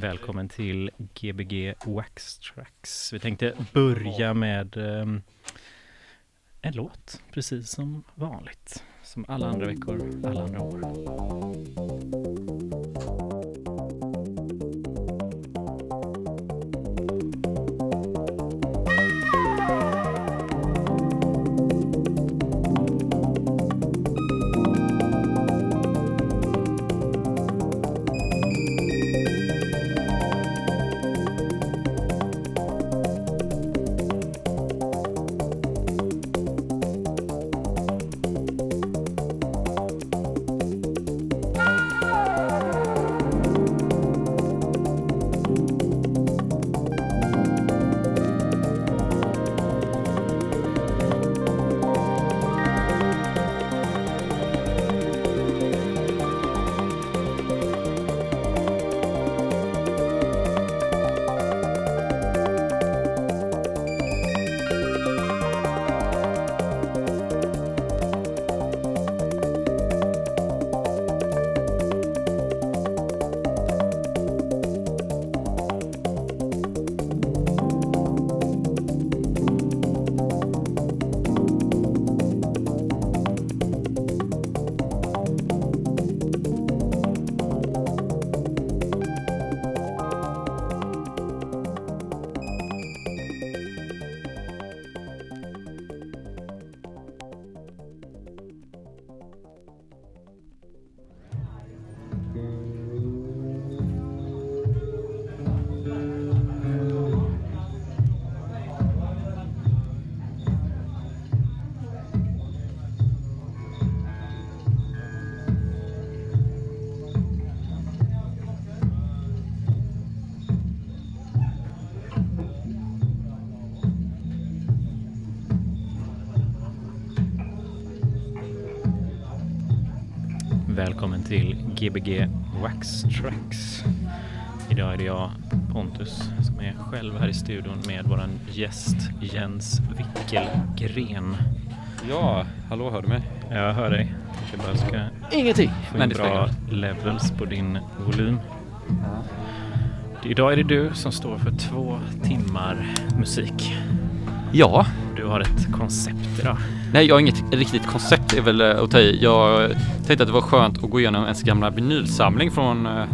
Välkommen till Gbg Wax Tracks. Vi tänkte börja med um, en låt, precis som vanligt. Som alla andra veckor, alla andra år. Gbg Wax Tracks. Idag är det jag, Pontus, som är själv här i studion med våran gäst Jens Wickelgren. Ja, hallå, hör du mig? Jag hör dig. Jag bara ska Ingenting! få in bra levels på din volym. Idag är det du som står för två timmar musik. Ja. Du har ett koncept idag. Nej, jag har inget riktigt koncept är väl att ta i. Jag tänkte att det var skönt att gå igenom ens gamla vinylsamling från uh,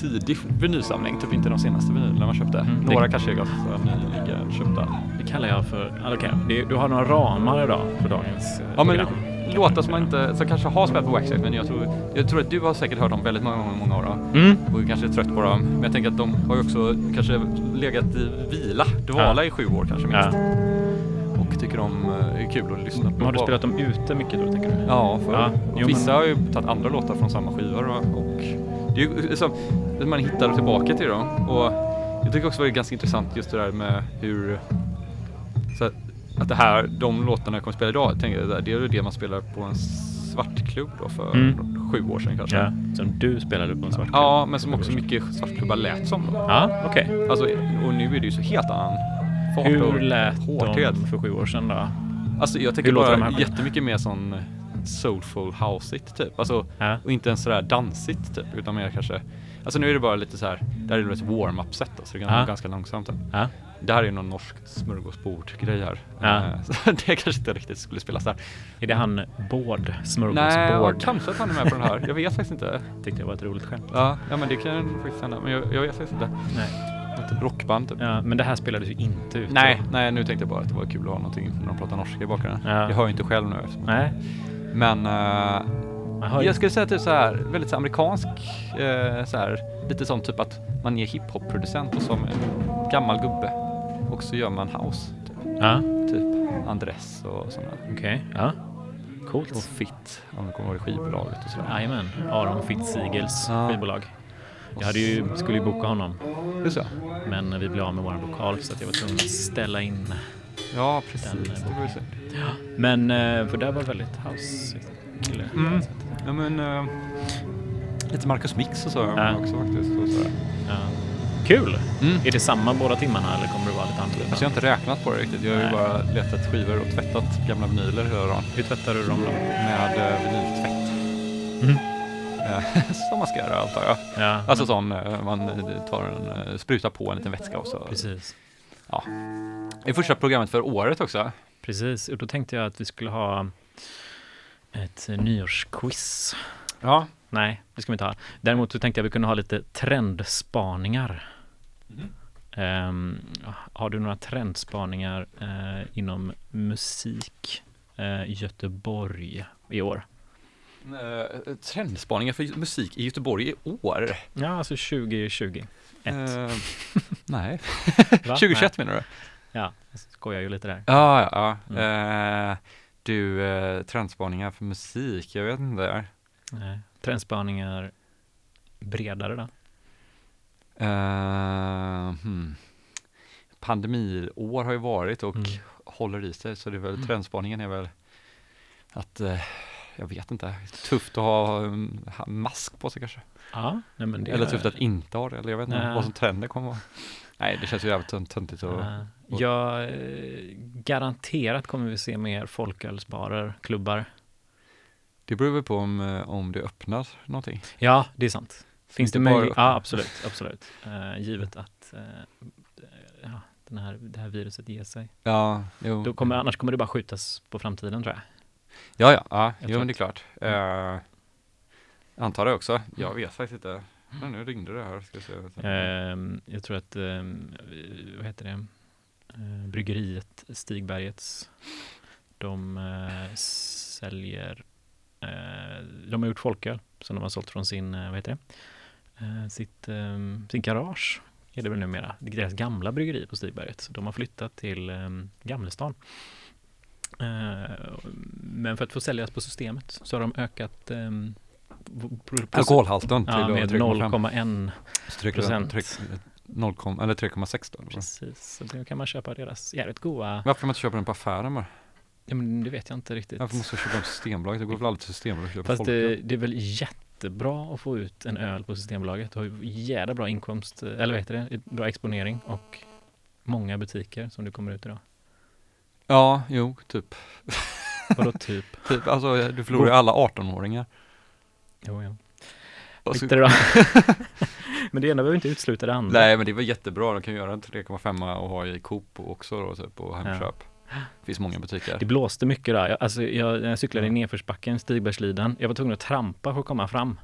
tidig vinylsamling, typ inte de senaste vinylerna man köpte. Mm, Några det- kanske är ganska nyligen köpta. Det kallar jag för... Okej, det- du har några ramar idag för dagens eh, Ja, men program. låtar som man inte, som kanske har spelat på Waxxax, men jag tror, jag tror att du har säkert hört dem väldigt många, många, många år. då. Mm. Och kanske är trött på dem. Men jag tänker att de har ju också kanske legat i vila, dvala Ja. i sju år kanske Ja. minst. Och tycker de eh, är kul att lyssna på. Har du spelat dem ute mycket då, tänker du? Ja, för Ja, jo, vissa men- har ju tagit andra låtar från samma skivor och, och det är ju liksom, man hittar tillbaka till dem. Och jag tycker också det är ganska intressant just det där med hur att, att det här, de låtarna jag kommer spela idag, tänker jag, det är ju det man spelar på en svartklubb då för Mm. sju år sedan kanske. Ja, som du spelade på en svart Ja, men som också mycket svartklubbar lät som då. Ja, okej. Alltså, och nu är det ju så helt annan fart Hur och lät hårdhet. de för sju år sedan då? Alltså jag tänker de bara här jättemycket mer sån soulful houseigt typ. Alltså, Ja. och inte ens sådär dansigt typ, utan mer kanske Alltså nu är det bara lite så här, där är det ett warm-up set då, så det är Ja. ganska långsamt. Typ. Ja. Det här är någon norsk smörgåsbord-grej här. Ja. Eh, Så det kanske inte riktigt skulle spelas där. Är det han Bård? Nej, Smörgåsbord? och kanske att han är med på den här. Jag vet faktiskt inte. Tyckte jag var ett roligt skämt. Ja, ja men det kan faktiskt hända. Men jag, jag vet faktiskt inte. Nej. Ett rockband typ. Ja, men det här spelades ju inte ut. Nej, nej, nu tänkte jag bara att det var kul att ha någonting när de pratar norska i bakgrunden. Ja. Jag hör ju inte själv nu eftersom- Nej. Men ju- jag skulle säga typ så här, väldigt så amerikansk, eh, så här, lite sån typ att man är hiphop-producent och som en gammal gubbe. Och så gör man house, typ, Ja, typ Andres och sådana. okej. Ja. Och Coolt. Fitt, om du kommer ihåg skivbolaget och sådär. Jajamän. Aron Fitzsiegels Ja. skivbolag. Jag hade ju, skulle ju boka honom, Just så. men vi blev av med vår lokal så att jag var tvungen att ställa in. Ja, precis. Den, det var ju så. Men, eh, för det var väldigt house kille. Mm. Ja men, eh, lite Marcus Mix och så Ja. också faktiskt. Och sådär. Ja. Kul! Mm. Är det samma båda timmarna eller kommer det vara lite annorlunda? Alltså jag har inte räknat på det riktigt. Jag har ju Nej. bara letat skivor och tvättat gamla vinyler hela dagen. Hur tvättar du dem då? Med eh, vinyltvätt. Mm. Som man ska göra antar jag. Ja, Alltså sån, eh, man eh, tar en, eh, sprutar på en liten vätska och så. Precis. Det är första programmet för året också. Precis, och då tänkte jag att vi skulle ha ett nyårsquiz. Ja. Nej, det ska vi inte ha. Däremot så tänkte jag att vi kunde ha lite trendspaningar. Ehm, har du några trendspaningar eh, inom musik i Göteborg i år? Eh, trendspaningar för musik i Göteborg i år? Ja, alltså 2020. Ett. Eh, nej. Va? 2021 menar du? Ja, jag skojar ju lite där. Ja, ja, ja. Mm. Eh, du, eh, trendspaningar för musik, jag vet inte. Nej. Trendspaningar bredare då? Eh, hmm. Pandemiår har ju varit och Mm. håller i sig, så det är väl Mm. trendspaningen är väl att, eh, jag vet inte, tufft att ha um, ha mask på sig kanske. Ja, nej men det Eller tufft att inte ha det, eller jag vet inte vad som trenden kommer vara. Nej, det känns ju jävligt tönt- töntigt och Ja. Ja, eh, garanterat kommer vi se mer folkölsbarer, klubbar. det beror väl på om, eh, om det öppnar någonting. Ja, det är sant. Finns det det bara möjlighet? Ja, absolut, absolut. Eh, givet att eh, ja, den här, det här viruset ger sig. Ja, jo. Då kommer, annars kommer det bara skjutas på framtiden tror jag. Ja, ja, ja, jo men det är klart. Uh, antar det också. Jag vet faktiskt inte. Men nu ringde det här. Ska jag se. Ehm, jag tror att, ehm, vad heter det, uh, bryggeriet Stigbergets, de eh, säljer, de har gjort folköl som de har sålt från sin, vad heter det, sitt, ehm, sin garage är det väl numera. Det är deras gamla bryggeri på Stigberget. Så de har flyttat till um, Gamlestan. Eh, men för att få säljas på systemet så har de ökat um, Alkoholhalten till ja, med 3,5. 0,1 Stryk- procent. tryck- 0, eller 3,6 då. Precis, så då kan man köpa deras jävligt goda. Varför kan man inte köpa den på affären bara? Ja, men det vet jag inte riktigt. Varför måste jag köpa den på Systembolaget? Det går väl aldrig till Systembolaget att köpa Fast folköl? det, det är väl jättebra att få ut en öl på Systembolaget. Du har ju jävla bra inkomst, eller vad heter det, bra exponering och många butiker som du kommer ut idag. Ja, jo, typ. Vadå typ? typ alltså, du förlorar ju alla 18-åringar. Jo, ja. Och så- då? men det ena behöver inte utesluta det andra. Nej, men det var jättebra. De kan göra en 3,5 och ha i Coop också då, typ, och Hemköp. Det finns många butiker. Det blåste mycket där. Jag, alltså, jag, jag cyklade i nedförsbacken, Stigbergslidan, jag var tvungen att trampa för att komma fram.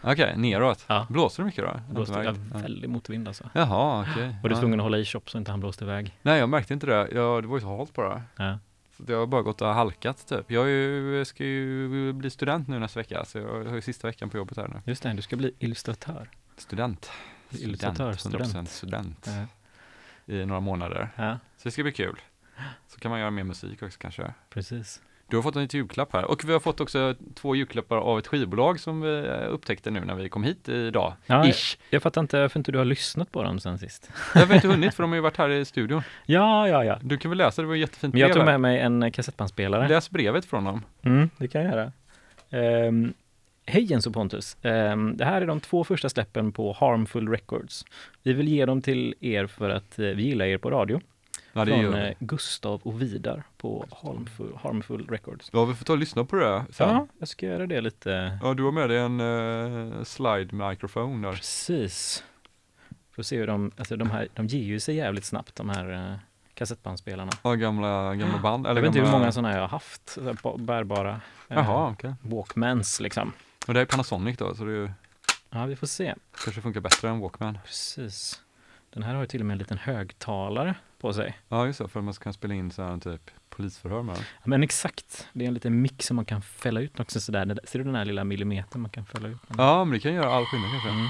Okej, neråt. Ja. Blåser det mycket då? Blåste ja, väldigt motvind alltså. Jaha, okej. Och du Ja. tvungen att hålla i shop så inte han blåste iväg. Nej, jag märkte inte det. Ja, det var ju så halt bara. Ja. Så jag har bara gått och halkat typ. Jag är ju, ska ju bli student nu nästa vecka, så jag har ju sista veckan på jobbet här nu. Just det, du ska bli illustratör. Student. Illustratör, Student, 100% student. student. Ja. I några månader. ja, Så det ska bli kul. Så kan man göra mer musik också kanske. precis. Du har fått en julklapp här. Och vi har fått också två julklappar av ett skivbolag som vi eh, upptäckte nu när vi kom hit idag. Ja, Ish. Jag fattar inte varför inte du har lyssnat på dem sen sist. Jag har inte hunnit för de har ju varit här i studion. Ja, ja, ja. Du kan väl läsa, det var ett jättefint Men jag brev tog här. med mig en kassettbandspelare. Läs brevet från dem. Mm, det kan jag göra. Um, Hej Jens och Pontus. Ehm, det här är de två första släppen på Harmful Records. Vi vill ge dem till er för att eh, vi gillar er på radio. Ja, det från gör eh. Gustav och Vidar på Harmful, Harmful Records. Ja, vi får ta och lyssna på det sen. Ja, jag ska göra det lite. Ja, du har med dig en uh, slide mikrofon där. Precis. Får se hur de, alltså de här, de ger ju sig jävligt snabbt de här eh, kassettbandspelarna. Ja, gamla, gamla band. Eller jag vet inte hur gamla... många sådana jag har haft, så bärbara Jaha, okej. Walkmans liksom. Och det är Panasonic då, så det är ju- Ja, vi får se. kanske funkar bättre än Walkman. Precis. Den här har ju till och med en liten högtalare på sig. Ja, just det, för att man kan spela in så här typ polisförhör med. Ja, Men exakt, det är en liten mick som man kan fälla ut också sådär. Ser du den här lilla millimetern man kan fälla ut? Ja, men det kan göra all skillnad kanske. Mm.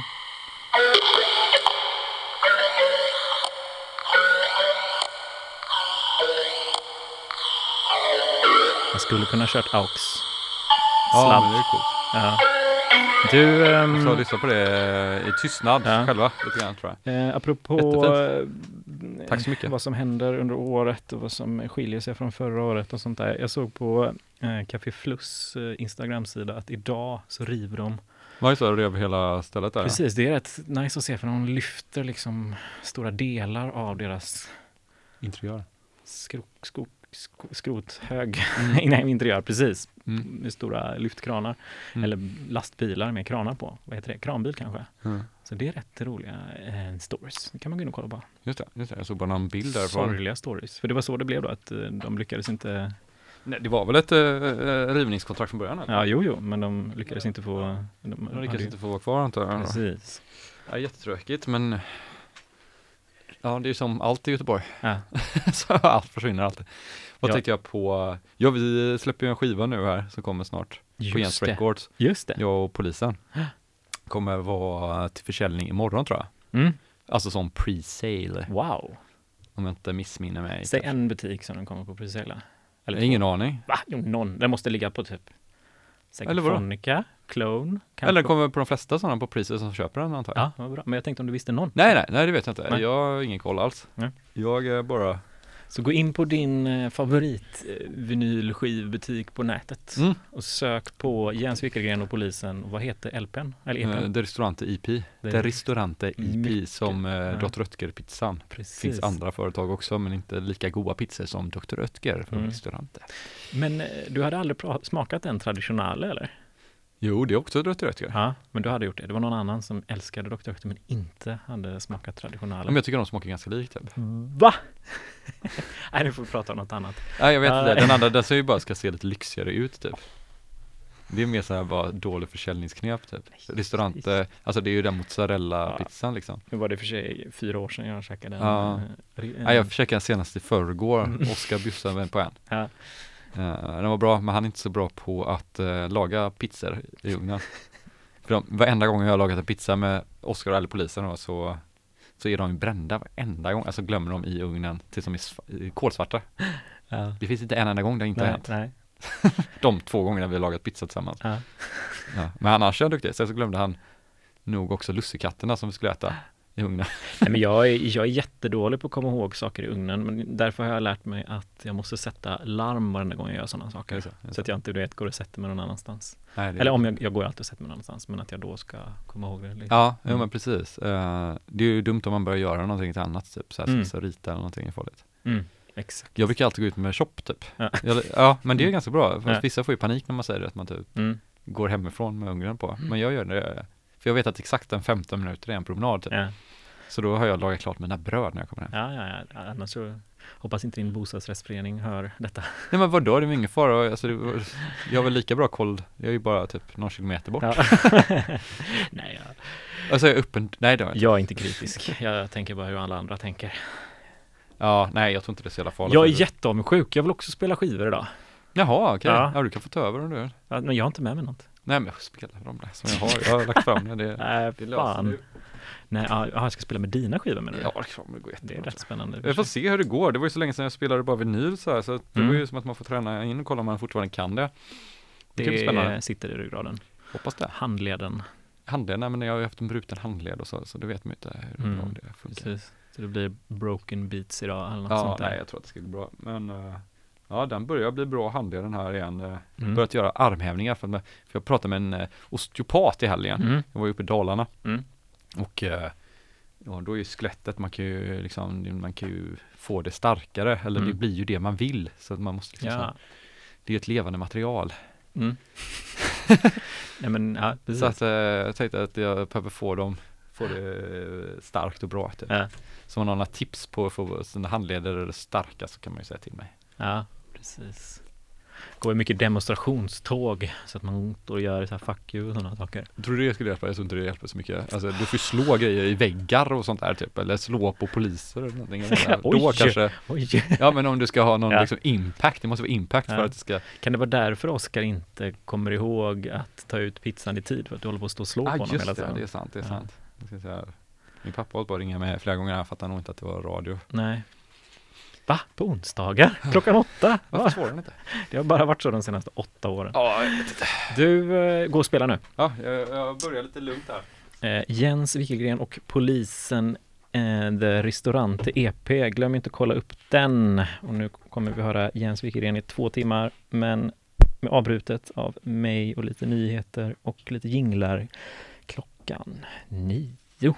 Man skulle kunna ha kört aux. Ja, Sladd. men det är coolt. Ja. Du, ehm, Så lyssna på det i tystnad Ja. själva lite grann tror jag. eh, apropå eh, Tack så mycket. vad som händer under året och vad som skiljer sig från förra året och sånt där. Jag såg på eh, Café Fluss eh, Instagram-sida att idag så river de det så det över hela stället där? Precis, det är rätt nice att se för de lyfter liksom stora delar av deras Interiör. skrok, skog, sk- skrothög Mm. innan interiör, precis. Mm. Med stora lyftkranar. Mm. Eller lastbilar med kranar på. Vad heter det? Kranbil kanske? Mm. Så det är rätt roliga eh, stories. Det kan man gå in och kolla på. Just det, just det, jag såg bara någon bild därifrån. Sorgliga stories. För det var så det blev då, att eh, de lyckades inte... Nej, det var väl ett äh, rivningskontrakt från början? eller? Ja, jo, jo, men de lyckades inte få... De, De hade lyckades ju- inte få vara kvar antar jag. Precis. Ja, jättetråkigt men Ja, det är ju som allt i Göteborg. Ja. så allt försvinner alltid. Vad Ja. tänkte jag på? Ja, vi släpper ju en skiva nu här som kommer snart på Jens Just det. Records. Just det. Jag och polisen. Kommer vara till försäljning imorgon tror jag. Mm. Alltså som pre-sale, Wow. om jag inte missminner mig. Säg kanske. en butik som den kommer på presale. Eller Ingen aning. Va? Jo, någon. Den måste ligga på typ säkert Eller vadå? Fonica, Clone. kanske. Eller kommer på de flesta sådana på priser som köper den antar jag. Ja, vad bra. Men jag tänkte om du visste någon. Nej, nej, nej det vet jag inte. Nej. Jag har ingen koll alls. Nej. Jag är bara... Så gå in på din eh, favorit eh, vinylskivbutik på nätet Mm. och sök på Jens Wickelgren och polisen. Vad heter LPn? Eller Eh, EPn? Det Restaurante IP. Det Det Restaurante IP mycket. som eh, Ja. Dr. Röttger-pizzan. Precis. finns andra företag också men inte lika goda pizzor som Dr. Röttger från Mm. Restaurante. Men eh, du hade aldrig smakat en traditionale eller? Jo, det är också Dr. Röttger. Ja, men du hade gjort det. Det var någon annan som älskade Dr. Ötter men inte hade smakat traditionale. Men jag tycker de smakar ganska likt. Typ. Va? Nej, nu får vi prata om något annat. Nej, jag vet Ja. inte. Den andra, den ser ju bara ska se lite lyxigare ut typ. Det är mer så här bara dålig försäljningsknep typ. Restaurante, alltså det är ju den mozzarella-pizzan liksom. Nu var det för sig fyra år sedan jag käkade en. Ja. eh, Nej, jag käkade den senast i förrgår, Mm. Oskar bjussade på en. Ja. Eh, den var bra, men han är inte så bra på att eh, laga pizzor i ugnen. För de, varenda gång jag har lagat en pizza med Oskar eller polisen då, så, så är de ju brända varenda gång, alltså glömmer de i ugnen tills de är kolsvarta. Ja. Det finns inte en enda gång det inte har Nej, hänt. nej. De två gångerna vi har lagat pizza tillsammans. Ja. Ja. Men annars är han duktig. Sen så glömde han nog också lussekatterna som vi skulle äta i ugnen. Nej, men jag, är, jag är jättedålig på att komma ihåg saker i ugnen, men därför har jag lärt mig att jag måste sätta larm varenda gång jag gör sådana saker. Så? Så att jag inte du vet, går och sätter mig någon annanstans. Nej, Eller om jag, jag går alltid och sätter mig någon annanstans, men att jag då ska komma ihåg det. Lite. Ja, jo, Mm. men precis. Eh, det är ju dumt om man börjar göra någonting till annat, typ så här, Mm. så rita eller någonting är farligt. Mm, exakt. Jag brukar alltid gå ut med shop typ. Ja. Ja, men det är ju ganska bra. Fast Ja. vissa får ju panik när man säger det, att man typ Mm, går hemifrån med ugnen på. Men jag gör det, för jag vet att exakt en 15 minuter är en promenad typ. ja. Så då har jag lagat klart mina bröd när jag kommer hem. Ja, ja, ja, annars så hoppas inte din bostadsrättsförening hör detta. Nej men vadå, det är ingen fara. Alltså, det, var- jag har väl lika bra koll, jag är ju bara typ någon kilometer bort. Ja. Nej, jag, Alltså jag är öppen, nej det har jag inte. jag är inte kritisk. Jag tänker bara hur alla andra tänker. Ja, nej jag tror inte det är så jävla farligt. Jag är jätteavundsjuk. Jag vill också spela skivor idag. Jaha, okej. Ja. Ja. du kan få ta över om du vill. Ja, Men jag har inte med mig något. Nej men jag spelar de där som jag har. Jag har lagt fram det. det Nej, det löser fan. du. Nej, ja, jag ska spela med dina skivor menar du? Ja, det klart, det går Det är jättebra. rätt spännande. Jag får se hur det går. Det var ju så länge sedan jag spelade bara vinyl så här, så det Mm. var ju som att man får träna in och kolla om man fortfarande kan det. Det Det spännande. sitter i ryggraden. Hoppas det. Handleden. Handled, nej men jag har ju haft en bruten handled och så, så det vet man ju inte hur Mm, bra det funkar. Precis. Så det blir broken beats idag eller något Ja, sånt där. nej jag tror att det ska bli bra. Men eh, ja, den börjar bli bra handleden här igen. Uh, Mm. Börjat göra armhävningar för, att- för jag pratade med en uh, osteopat i helgen. Mm. Jag var ju uppe i Dalarna. Mm. Och eh, ja, då är ju skelettet, man kan ju liksom, man kan ju få det starkare, eller det Mm. blir ju det man vill. Så att man måste liksom, Ja. så- det är ju ett levande material. Mm. Nej men ja, precis. Så att eh, jag tänkte att jag behöver få dem, få det eh, starkt och bra. Typ. ja. Så om man har några tips på att få sina handleder starka så kan man ju säga till mig. ja, precis. Går mycket demonstrationståg så att man står och gör så här fuck you och sådana saker. Tror du det skulle hjälpa? Jag tror inte det hjälper så mycket. Alltså du får ju slå grejer i väggar och sånt där typ, eller slå på poliser eller någonting. eller. Då Oj. kanske, Oj, ja men om du ska ha någon Ja. liksom impact, det måste vara impact för Ja. att det ska kan det vara därför Oskar inte kommer ihåg att ta ut pizzan i tid? För att du håller på att stå och slå på Ja honom hela just det, tiden? det är sant, det är Ja. sant. Min pappa har hållit på att ringa mig flera gånger, han fattar nog inte att det var radio. Nej. Va? På onsdagar? Klockan åtta? Varför Va? svarar han inte? Det har bara varit så de senaste åtta åren. Ja, jag vet inte. Du, eh, gå och spela nu. Ja, jag, jag börjar lite lugnt här. Eh, Jens Wikegren och polisen eh, The Ristorante EP. Glöm inte att kolla upp den. Och nu kommer vi höra Jens Wikegren i två timmar, men med avbrutet av mig och lite nyheter och lite jinglar klockan nio.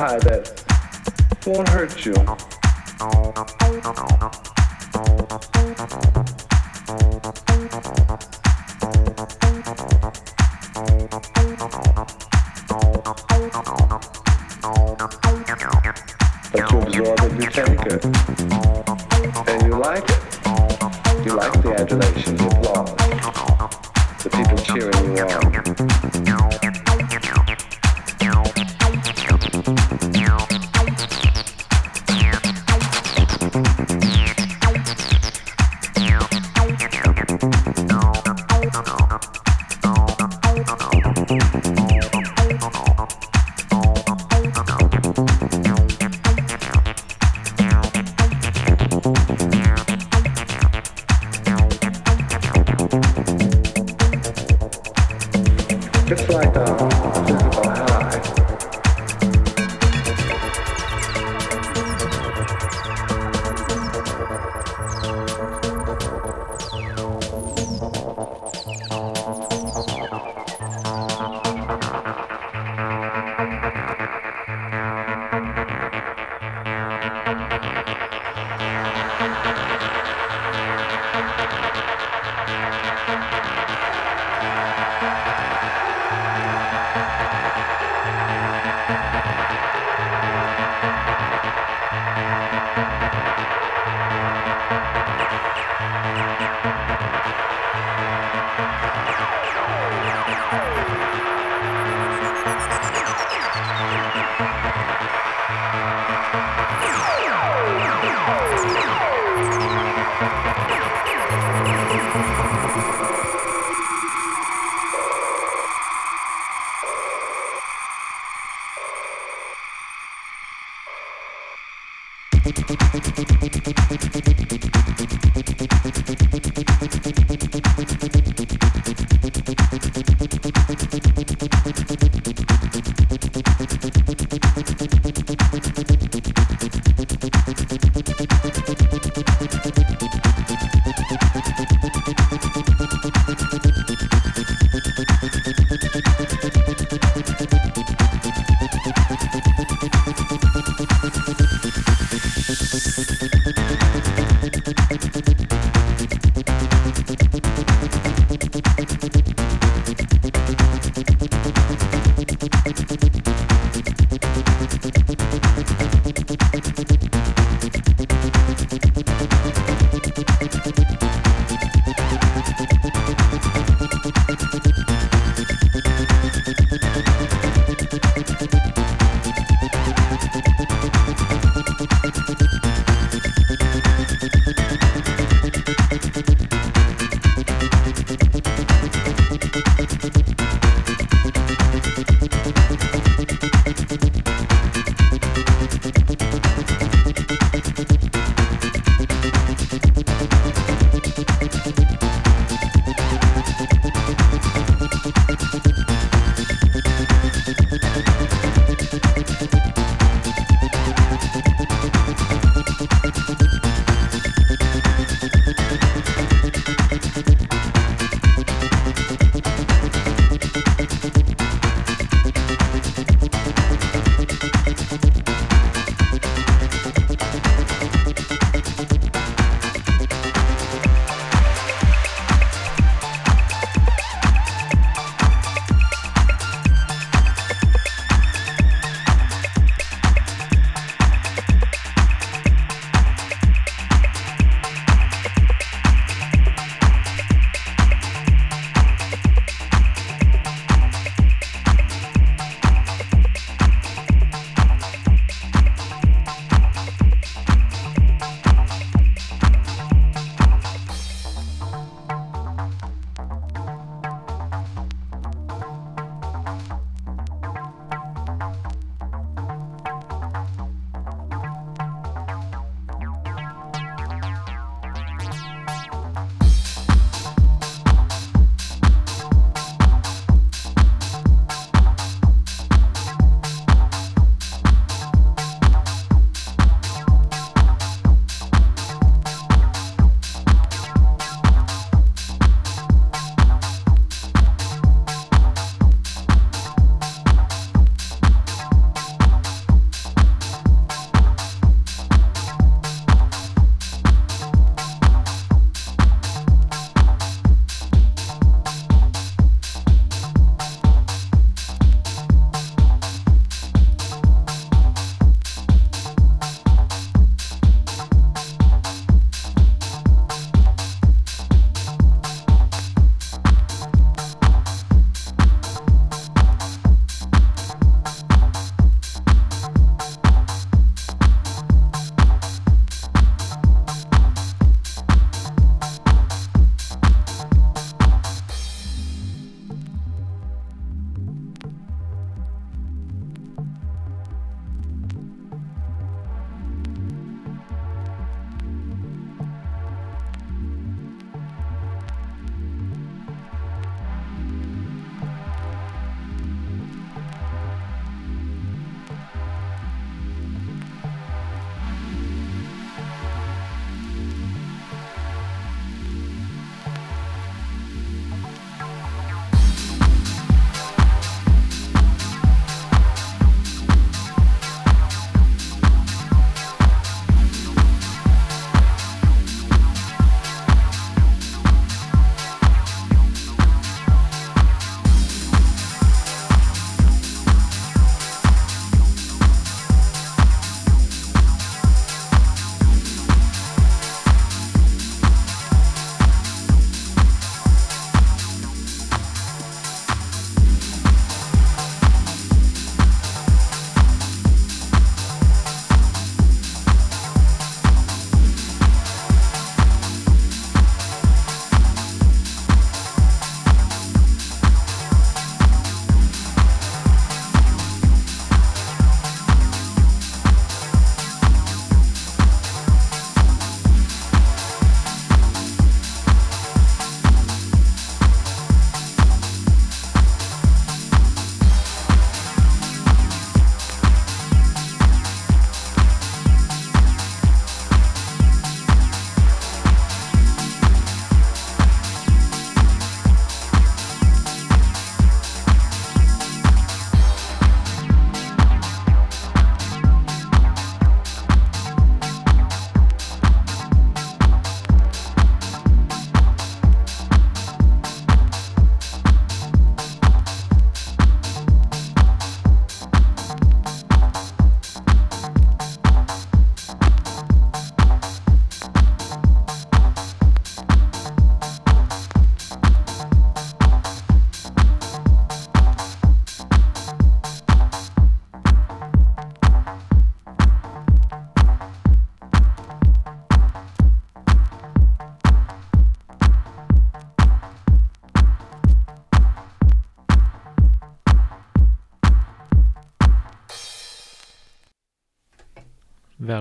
High that won't hurt you. You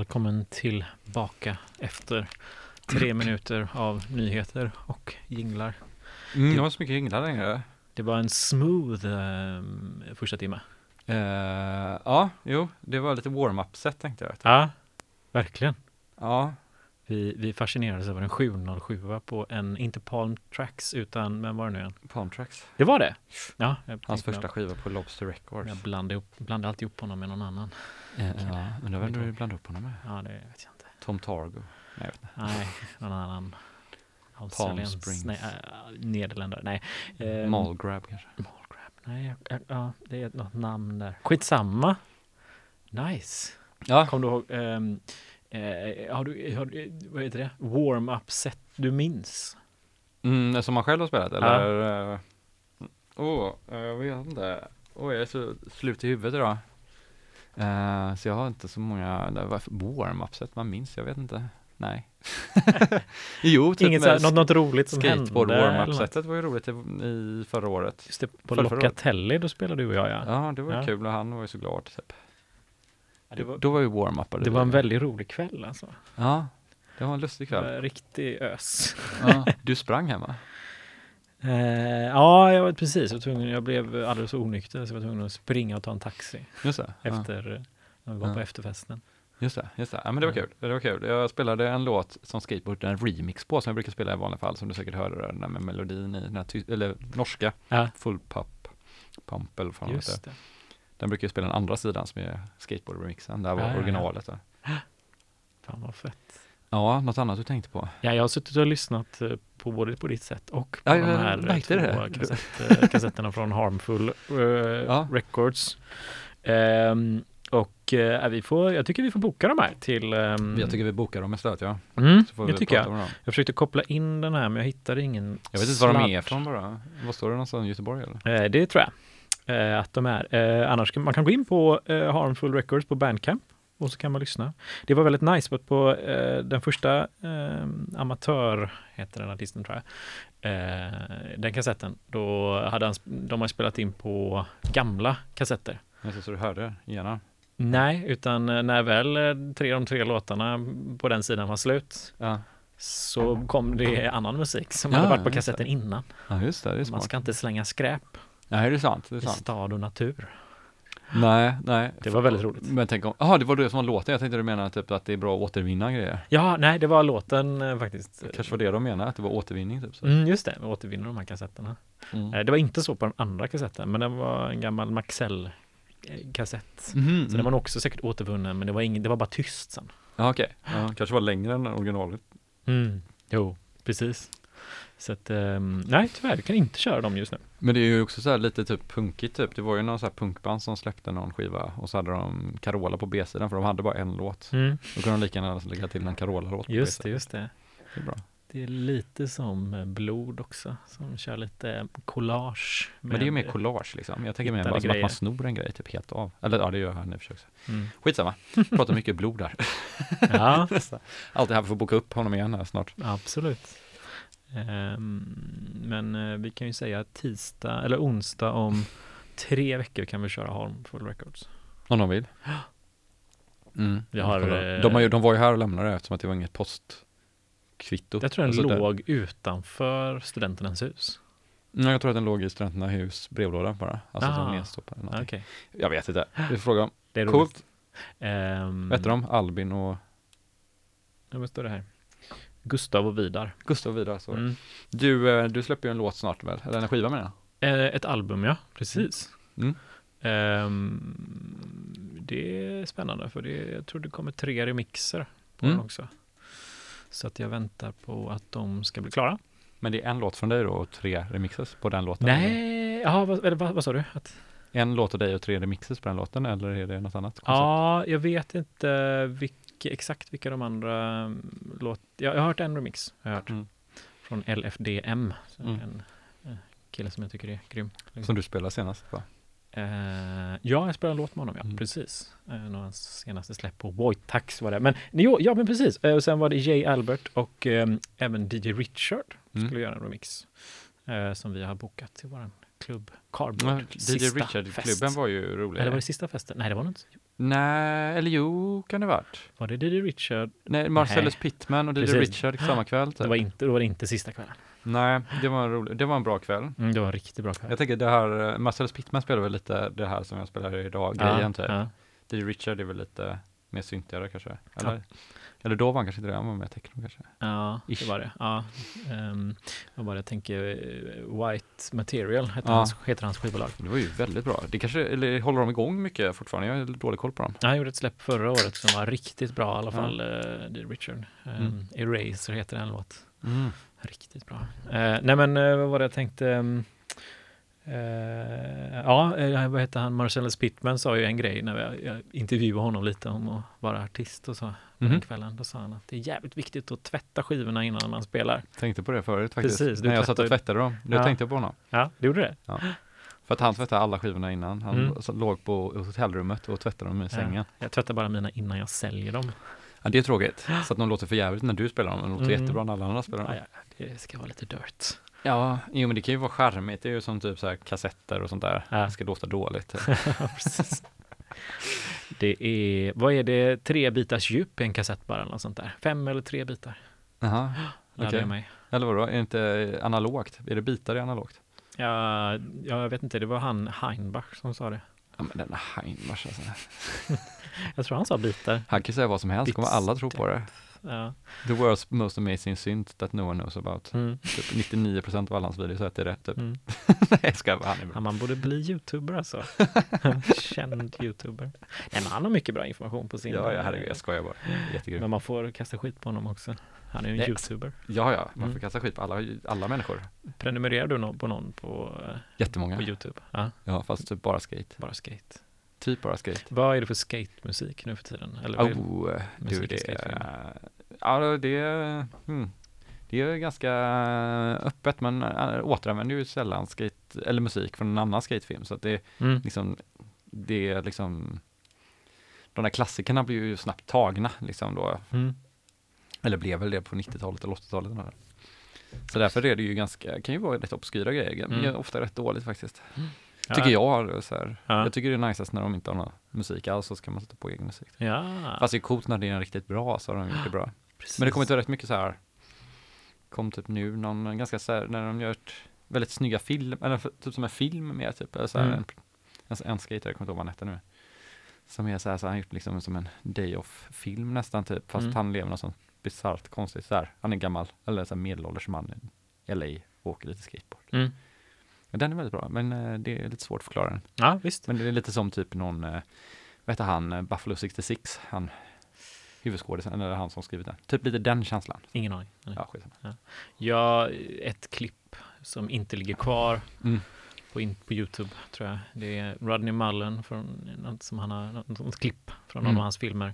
Välkommen tillbaka efter tre minuter av nyheter och jinglar. Mm, det var så mycket jinglar längre. Det var en smooth eh, första timme. Uh, ja, jo, det var lite warm-up-set tänkte jag. Ja, verkligen. Ja, Vi, vi fascinerades över en 707 på en, inte Palm Tracks, utan, men var det nu igen? Palm Tracks. Det var det? Ja. Hans första skiva på Lobster Records. Jag blandade, blandade alltid upp honom med någon annan. Eh, ja, men det var du blandade upp honom med. Ja, det vet jag inte. Tom Targo. Nej, jag vet inte. Nej, någon annan. Australiens- Springs. Nej, äh, Nederländare. Nej. Ehm, Malgrab kanske. Mallgrab. Nej, ja, det är något namn där. Skitsamma. Nice. Ja, Kom du ihåg, ehm, eh, har, du, har du, vad heter det? Warm-up set du minns? mm, som man själv har spelat eller? eh, Åh, oh, jag vet inte. Åh, jag är så slut i huvudet idag. Eh, så jag har inte så många, det var warm-up-set man minns, jag vet inte. Nej. jo, typ Inget så här, med något, något roligt som skateboard hände? något? warm-up-setet var ju roligt i, i förra året. Just det, på Förra-. Locatelli, då spelade du och jag ja. Ja, det var Ja. kul och han var ju så glad. Typ. det, var, Då var ju warm-up. det var en väldigt rolig kväll alltså. Ja, det var en lustig kväll. var Riktig ös. Ja. Du sprang hemma? Eh, ja, jag var precis. Jag, var tvungen, jag blev alldeles onykter så jag var tvungen att springa och ta en taxi Just det. Efter, eh, när vi var på efterfesten. Just det, just det. Ja, men det var kul. Det var kul. Jag spelade en låt som Skateboard, en remix på, som jag brukar spela i vanliga fall, som du säkert hörde, den där med melodin i den här ty- eller norska, Ja, Full Pop, Pump eller vad just det. Den brukar jag spela den andra sidan som är Skateboard-remixen, där var ja. originalet. Där. Fan vad fett. Ja, något annat du tänkte på? Ja, jag har suttit och lyssnat eh, på både på ditt sätt och på Ja, de här eh, två det. kassett, eh, kassetterna från Harmful eh, Ja. Records. Ehm, och eh, vi får, jag tycker vi får boka de här till... ehm, Jag tycker vi bokar dem istället, ja. mm, det tycker jag. Jag försökte koppla in den här men jag hittade ingen Jag vet inte var de är från bara. Vad står det någonstans? Göteborg eller? Eh, det tror jag att de är. Eh, annars kan man kan gå in på eh, Harmful Records på Bandcamp och så kan man lyssna. Det var väldigt nice, på eh, den första eh, Amatör, heter den artisten tror jag, eh, den kassetten, då hade han, de har spelat in på gamla kassetter. Jag så du hörde igenom. Nej, utan eh, när väl eh, tre de tre låtarna på den sidan var slut Ja. så kom det annan musik som Ja, hade varit på det. kassetten innan. ja, just det, det är Man smart. ska inte slänga skräp Nej, det är sant. Det är i sant. stad och natur. Nej, nej. Det var väldigt roligt. Men tänk om, jaha det var det som var låten, jag tänkte du menade typ att det är bra att återvinna grejer. Ja, nej, det var låten eh, faktiskt. Det kanske var det de menade, att det var återvinning typ så. Mm, just det, vi återvinner de här kassetterna. Mm. Eh, Det var inte så på den andra kassetten, men den var en gammal Maxell eh, kassett. Mhm, Så den var nog också säkert återvunnen, men det var, ingen, det var bara tyst sen. Ja okej, ja, kanske var längre än originalet. Mm. Jo, precis. Så att, ehm, nej tyvärr, vi kan inte köra dem just nu. Men det är ju också så här lite typ punkigt typ. Det var ju någon så punkband som släppte någon skiva och så hade de Carola på B-sidan för de hade bara en låt. Mm. Då kunde de lika gärna lägga till en Carola-låt på Just det, just det. Det är bra. Det är lite som eh, blod också, som kör lite collage. Men det är ju mer collage liksom. Jag tänker mer bara som att man snor en grej typ helt av. Eller ja, det gör han i och för sig också. Mm. Skitsamma. Pratar mycket blod där. Ja, Alltid här för att boka upp honom igen här snart. Absolut. Ehm, men eh, vi kan ju säga tisdag eller onsdag om tre veckor kan vi köra Harmful Records. Om de vill. Mm. Vi har, eh, de, har ju, de var ju här och lämnade eftersom att det var inget postkvitto. Jag tror den Alltså, det- låg utanför studenternas hus. Nej, jag tror att den låg i studenternas hus brevlåda bara. Alltså Ah. som nedstoppad. någonting. Jag vet inte. Vi får fråga det är roligt. Coolt. Um, Vet du dem? Albin och Ja, vad står det här? Gustav och Vidar. Gustav Vidar. Så. Mm. Du, eh, du släpper ju en låt snart väl? Eller en skiva menar jag. Eh, ett album, ja. Precis. Mm. Ehm, det är spännande för det, jag tror det kommer tre remixer på Mm. den också. Så att jag väntar på att de ska bli klara. Men det är en låt från dig då och tre remixes på den låten? Nej, jaha, vad, eller, vad, vad sa du? Att, En låt av dig och tre remixes på den låten eller är det något annat? koncept? ja, jag vet inte vilka, exakt vilka de andra mm, låt... Jag, jag har hört en remix, jag har hört, Mm. från LFDM. Så Mm. En eh, kille som jag tycker är grym. Som du spelade senast va? Eh, ja, jag spelade en låt med honom, ja. Mm. Precis. Uh, hans senaste släpp på Voitax var det. Men jo, ja, men precis. Eh, och sen var det Jay Albert och ehm, även DJ Richard Mm. skulle göra en remix. som vi har bokat till våran Ja, Cardboard, DJ Richard-klubben var ju rolig. Eller var det sista festen? Nej, det var nog inte. Nej, eller jo, kan det varit. Var det DJ Richard? Nej, Marcellus Nej. Pittman och DJ Precis. Richard samma kväll. Typ. Det var inte, då var det inte sista kvällen. Nej, det var, en rolig, det var en bra kväll. Mm, det var en riktigt bra kväll. Jag tänker det här, eh, Marcellus Pittman spelar väl lite det här som jag spelar idag, grejen typ. ja. DJ Richard är väl lite mer syntigare kanske. Eller, eller då var han kanske inte det, han var mer techno kanske. Ja, det Ish. var det. Ja. Um, jag bara tänker eh, White Material heter, Ja. hans, heter hans skivbolag. Det var ju väldigt bra. Det kanske, eller håller de igång mycket fortfarande? Jag har dålig koll på dem. Han gjorde ett släpp förra året som var riktigt bra i alla Ja. fall, uh, DJ Richard. Um, Mm. Eraser heter den låt. Riktigt bra. Eh, nej men eh, vad var det jag tänkte? um, eh, ja, eh, vad heter han? Marcellus Pittman sa ju en grej när jag, jag intervjuade honom lite om att vara artist och så den Mhm. kvällen. Då sa han att det är jävligt viktigt att tvätta skivorna innan man spelar. Tänkte på det förut faktiskt. Precis, du När jag satt och tvättade dem. Då Ja. tänkte jag på honom. Ja, det gjorde det. För att han tvättade alla skivorna innan. Han Mm. låg på hotellrummet och tvättade dem i sängen. Ja, jag tvättar bara mina innan jag säljer dem. Ja, det är tråkigt. Så att de låter för jävligt när du spelar dem, men de låter Mm. jättebra när alla andra spelar dem. Ja, ja, det ska vara lite dirt. Ja, jo men det kan ju vara charmigt. Det är ju som typ så här kassetter och sånt där. Ja. Det ska låta dåligt. Precis. Det är, vad är det, tre bitars djup i en kassett bara eller något sånt där? Fem eller tre bitar? Jaha, Okej. mig. eller vadå? Är det inte analogt? Är det bitar i analogt? Ja, ja, jag vet inte, det var han Heinbach som sa det. Ja men denna Heinmars alltså. Jag tror han sa bitar. Han kan säga vad som helst, kommer Bits. alla tro på det. Ja. The world's most amazing synth that no one knows about. Mm. Typ 99% av alla hans videos är rätt typ. Mm. Nej jag skojar, han är bra. Ja, man borde bli youtuber alltså. Känd youtuber. Nej, men han har mycket bra information på sin... Ja, ja herregud, jag skojar bara. Jättegrym. Men man får kasta skit på honom också. Han är ju en Nej. youtuber. Ja, ja, man får Mm. kasta skit på alla, alla människor. Prenumererar du på någon på, eh, Jättemånga. på YouTube? Ja, Ja, fast typ bara skate. bara skate. Typ bara skate. Vad är det för skatemusik nu för tiden? Eller är? Oh, du det skatefilm? Ja, det är, hmm, det är ganska öppet, men äh, återanvänder ju sällan skate, eller musik från en annan skatefilm, så att det är Mm. liksom, det är liksom, de där klassikerna blir ju snabbt tagna liksom då, Mm. eller blev väl det på 90-talet eller 80-talet. eller? Så därför är det ju ganska, kan ju vara rätt obskyra grejer, men Mm. ofta rätt dåligt faktiskt. Ja. Tycker jag. Så här. Ja. Jag tycker det är najsast när de inte har någon musik alls, så ska man sätta på egen musik. Fast det är coolt när det är riktigt bra, så har de gjort det bra. precis. Men det kommer inte rätt mycket så här, kom typ nu någon ganska så här, när de gör ett väldigt snygga film, eller typ som en film mer typ, eller så här, Mm. en, en, en skater, jag kommer inte ihåg vad han hette nu. Som är så här, så han gjort liksom som en day off film nästan typ, fast Mm. han lever något sånt bisarrt konstigt så här. Han är gammal, eller så här medelålders man i LA och åker lite skateboard. Mm. Ja, Den är väldigt bra, men eh, det är lite svårt att förklara den. Ja, visst. Men det är lite som typ någon, eh, vad heter han, eh, Buffalo 66, han huvudskådisen, eller han som skrivit den. Typ lite den känslan. Ingen aning. Ja, skitsamma. Ja, ett klipp som inte ligger kvar Mm. på, in, på Youtube tror jag. Det är Rodney Mullen från något som han har, något klipp från någon Mm. av hans filmer.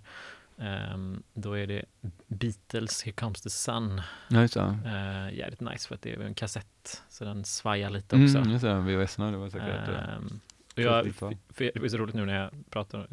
Ehm, då är det Beatles Here Comes the Sun. Ja, just det. Uh, jävligt nice för att det är en kassett så den svajar lite också. Mm, just det, VHS det var säkert uh, Ehm, och jag, för, det är så roligt nu när jag pratar,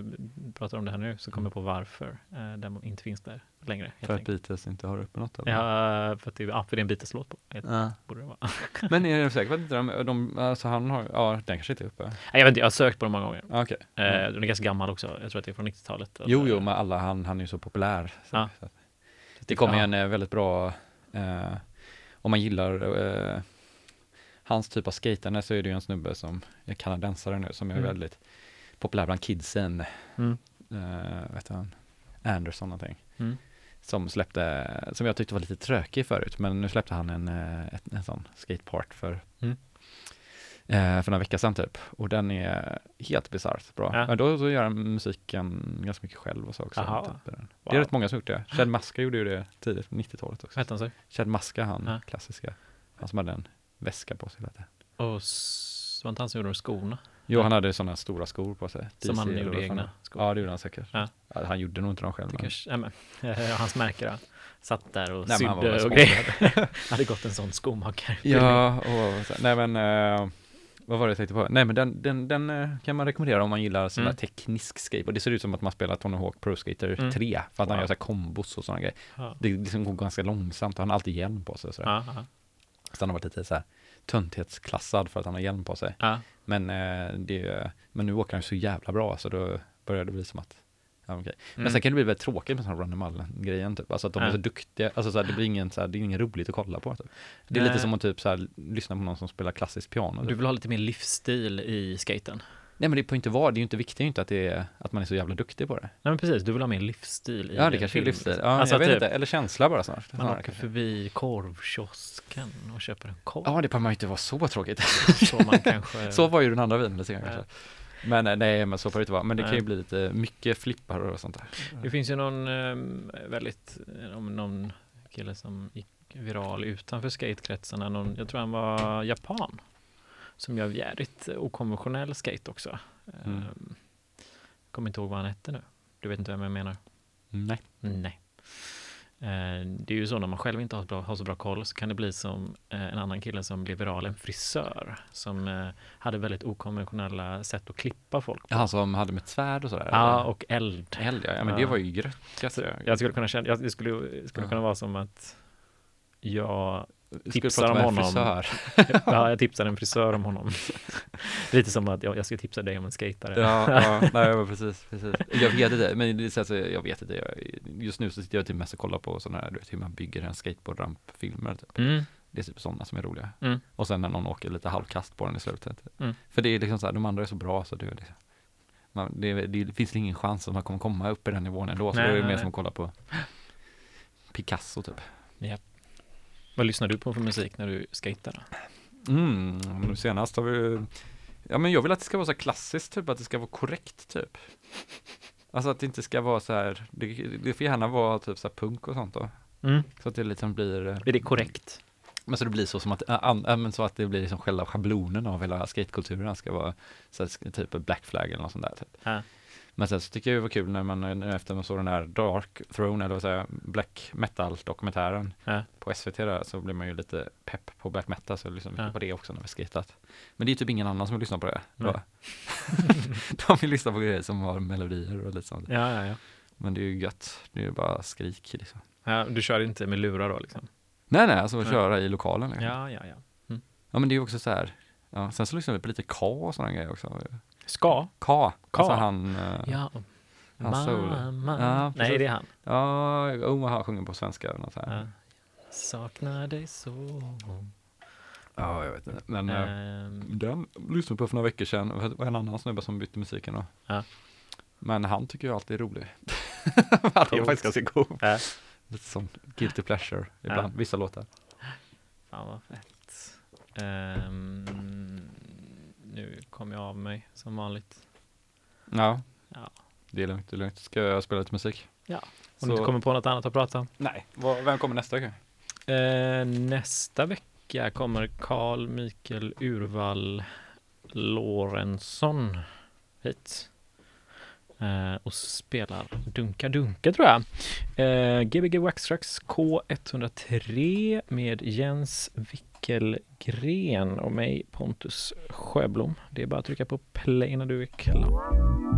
pratar om det här nu så kommer jag på varför uh, den inte finns där längre. För att. Beatles inte har uppe något? Eller? Ja, för att det, ja, för det är en Beatles-låt på. Helt, Ja. borde det vara. Men är du säker på att inte de, de, alltså han har, ja den kanske inte är uppe? Nej, jag vet inte, jag har sökt på den många gånger. Okej. Eh, Mm. Den är ganska gammal också. Jag tror att det är från 90-talet. Jo, jo, men alla, han, han är ju så populär. Så, Ja. så. Det kommer en eh, väldigt bra, eh, om man gillar eh, hans typ av skatande så är det ju en snubbe som är kanadensare nu som är Mm. väldigt populär bland kidsen. Mm. Eh, vet han? Anderson någonting. Mm. Som släppte, som jag tyckte var lite trökig förut, men nu släppte han en, eh, ett, en sån skatepart för Mm. eh, för några veckor sedan typ. Och den är helt bisarrt bra. Ja. Men då, då gör han musiken ganska mycket själv och så också. Typ. Det Wow. är rätt många som gjort det. Chad Maska gjorde ju det tidigt på 90-talet också. Hette han så? Chad Maska, han Ja. klassiska. Han som hade en väska på sig. Vet jag. Och s- var inte han som gjorde skorna? Jo, han hade sådana stora skor på sig. Som han gjorde egna skor? Ja, det gjorde han säkert. Ja. Ja, han gjorde nog inte dem själv. Men- kanske, ja, men, hans märke då. Satt där och Nej, han sydde och grejer. hade gått en sån skomakare. Ja, och så, nej men, eh, vad var det jag tänkte på? Nej men den, den, den eh, kan man rekommendera om man gillar sån Mm. teknisk skateboard. Det ser ut som att man spelar Tony Hawk Pro Skater Mm. 3, för att han Wow. gör så här kombos och sådana grejer. Ja. Det liksom går ganska långsamt och han har alltid hjälm på sig och sådär. Ja, ja. Så han har varit lite så här tönthetsklassad för att han har hjälm på sig. Ja. Men, eh, det, men nu åker han så jävla bra så då börjar det bli som att Ja, okej. Men Mm. sen kan det bli väldigt tråkigt med sån run grejen typ. Alltså att de är så duktiga, alltså så här, det blir ingen så här, det är inget roligt att kolla på. Typ. Det är Nej. lite som att typ så här, lyssna på någon som spelar klassiskt piano. Typ. Du vill ha lite mer livsstil i skaten? Nej men det får inte vara, det är ju inte viktigt inte att, det är, att man är så jävla duktig på det. Nej men precis, du vill ha mer livsstil i Ja det kanske är livsstil, ja, Alltså jag vet typ, inte, eller känsla bara snart. Man åker förbi korvkiosken och köper en korv. Ja det behöver man ju inte vara så tråkigt. Så man kanske... så var ju den andra vinen lite kanske. Men eh, nej men så får det inte vara, men det kan ju Nej. bli lite mycket flippar och sånt där. Det finns ju någon ehm, väldigt, eh, någon kille som gick viral utanför skatekretsarna, någon, jag tror han var japan, som gör jävligt okonventionell skate också. Mm. Ehm, kommer inte ihåg vad han hette nu. Du vet inte vem jag menar? Nej. Nej. Eh, Det är ju så när man själv inte har, bra, har så bra koll så kan det bli som eh, en annan kille som blev viral, en frisör som eh, hade väldigt okonventionella sätt att klippa folk på. Han som hade med svärd och sådär? Ja, och eld. Eld ja, ja men det var ju grött. Jag, Så jag skulle kunna känna, jag, det skulle, skulle kunna vara som att jag, tipsar om honom. frisör. ja, jag tipsar en frisör om honom. Lite som att jag, jag ska tipsa dig om en skatare. Ja, ja nej, precis, precis. Jag vet inte, men det är så att säga, jag vet inte. Jag, just nu så sitter jag typ mest och kollar på sådana här, du vet hur man bygger en skateboardramp-filmer typ. Mm, Det är typ sådana som är roliga. Mm. Och sen när någon åker lite halvkast på den i slutet. Mm. För det är liksom så här, de andra är så bra så det är liksom, man, det, det finns ingen chans att man kommer komma upp i den nivån ändå. Så Nej, är det nej, mer nej. som att kolla på Picasso typ. Vad lyssnar du på för musik när du då? Mm, nu senast har vi Ja men jag vill att det ska vara så klassiskt typ, att det ska vara korrekt typ. Alltså att det inte ska vara så här, det, det får gärna vara typ så här punk och sånt då. Mm. Så att det liksom blir, eh, Är det korrekt? men så det blir så som att, äh, äh, men så att det blir liksom själva schablonen av hela skatekulturen ska vara så här, typ Black Flag eller något sånt där typ. Ja. Men sen så tycker jag det var kul när man, efter man såg den där Dark Throne, eller vad säger Black Metal dokumentären Ja. på SVT där, så blir man ju lite pepp på Black Metal, så mycket Ja. på det också när vi skatat. Men det är typ ingen annan som vill lyssna på det. De vill lyssna på grejer som har melodier och lite sånt. Ja, ja, ja. Men det är ju gött, det är ju bara skrik liksom. ja. Du kör inte med lurar då liksom? Nej nej, alltså att köra i lokalen liksom. Ja, ja, ja. Ja men det är ju också så här, ja, sen så lyssnar vi på lite K och sådana grejer också. Ska? K, Ka. alltså han, eh, Ja. Han. Mamma. Ja, Nej, det är han. ja, han sjunger på svenska eller något så här. Ja. Saknar dig så. Ja, jag vet inte. Men Ehm, den lyssnade på för några veckor sedan. Det var en annan snubbe som bytte musiken då. Ja. Men han tycker ju alltid är rolig. han är faktiskt ganska god. Ja. Lite som guilty pleasure ibland, vissa låtar. Fan vad fett. Ehm, nu kom jag av mig som vanligt. Ja. Ja. Det är lugnt, det är lugnt. Ska jag spela lite musik? Ja. Om Så- du inte kommer på något annat att prata om. Nej. Vem kommer nästa vecka? Eh, nästa vecka kommer Carl Mikael Urvall Lorentzon hit. Eh, och spelar Dunka Dunka tror jag. Eh, Gbg Waxtrax K103 med Jens Gren och mig Pontus Sjöblom. Det är bara att trycka på play när du är klar.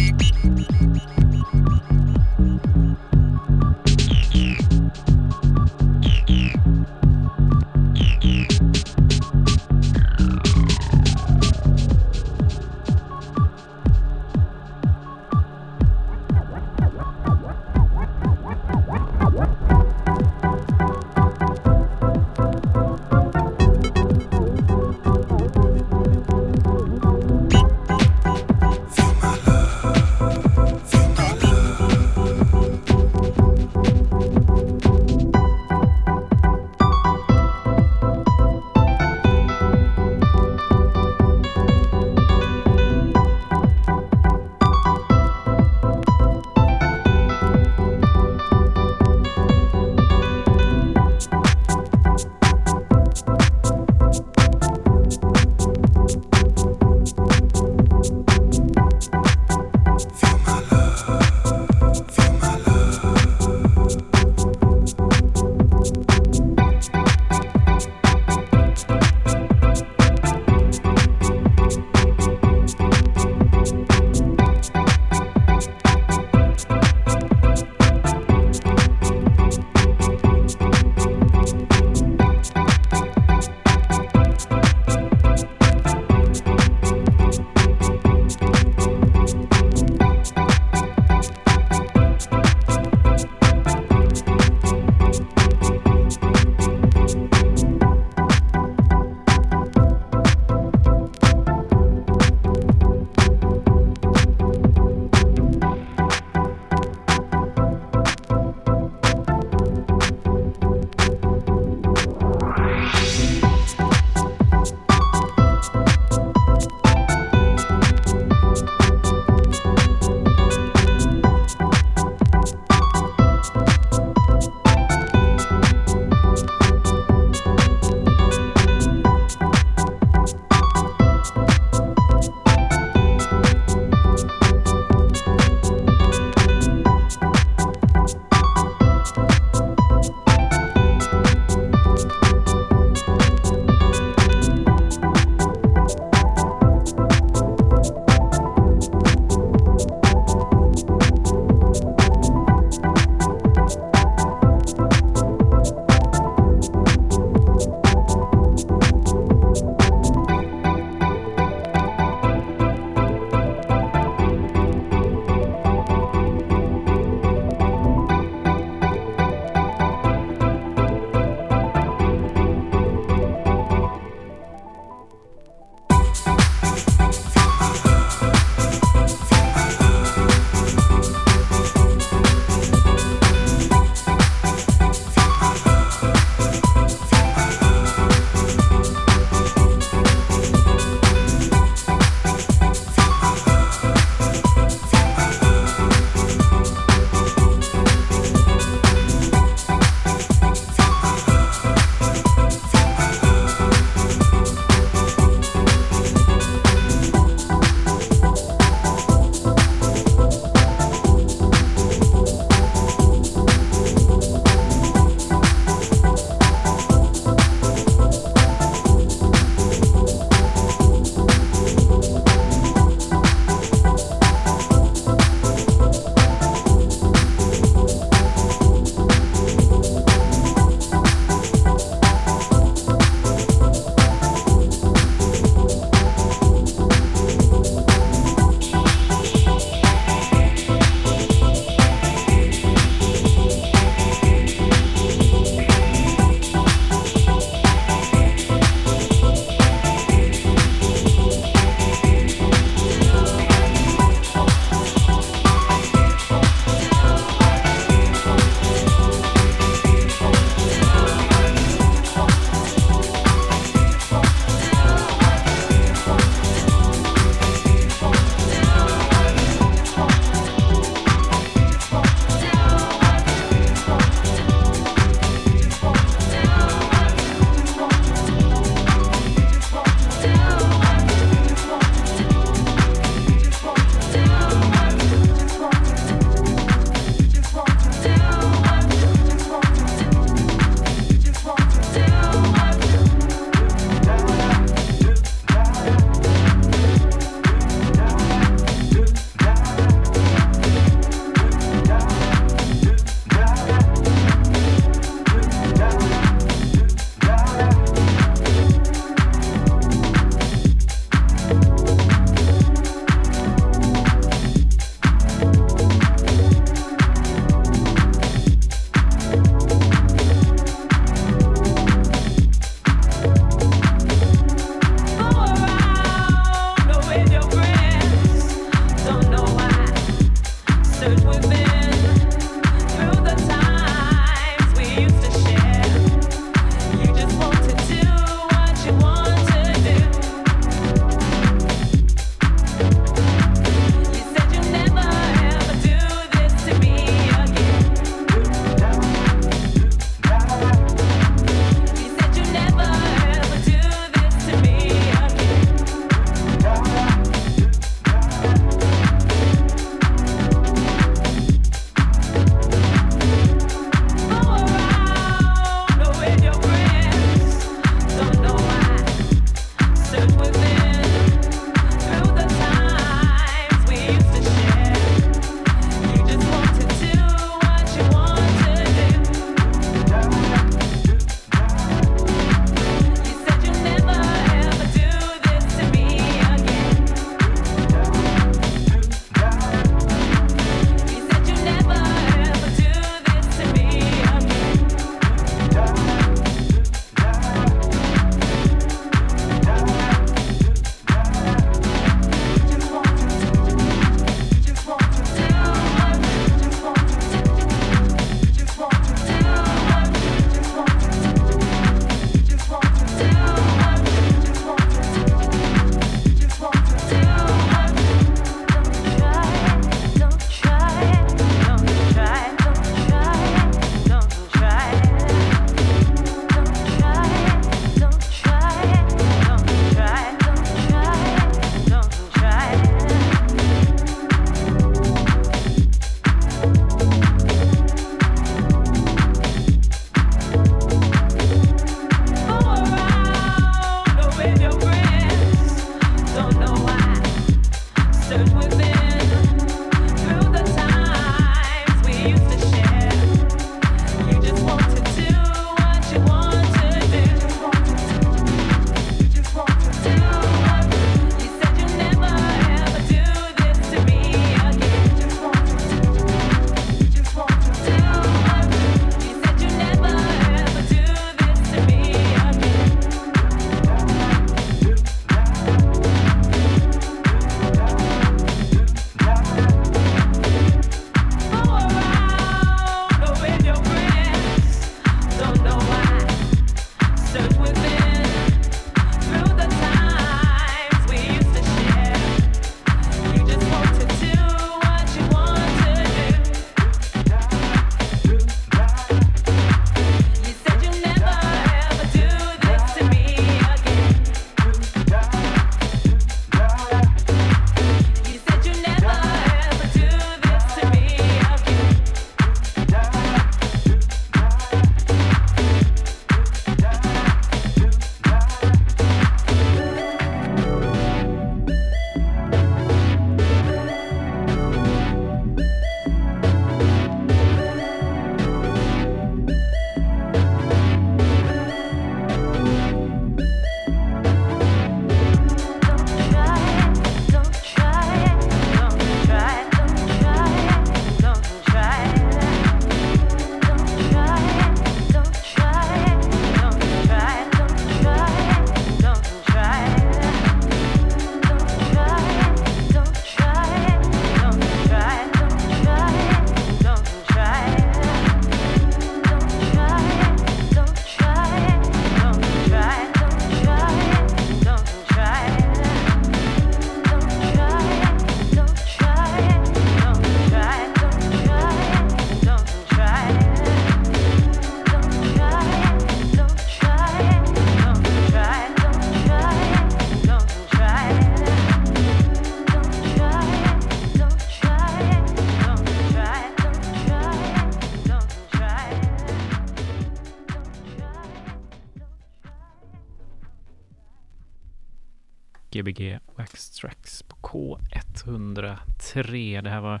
3. Det här var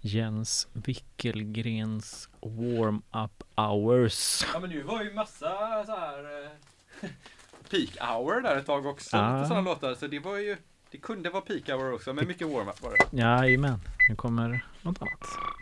Jens Wickelgrens warm-up hours. Ja men nu var ju massa så här eh, peak hour där ett tag också. Ja. Lite sådana låtar. Så det var ju, det kunde vara peak hour också, men mycket warm-up var det. Jajamän, nu kommer något annat.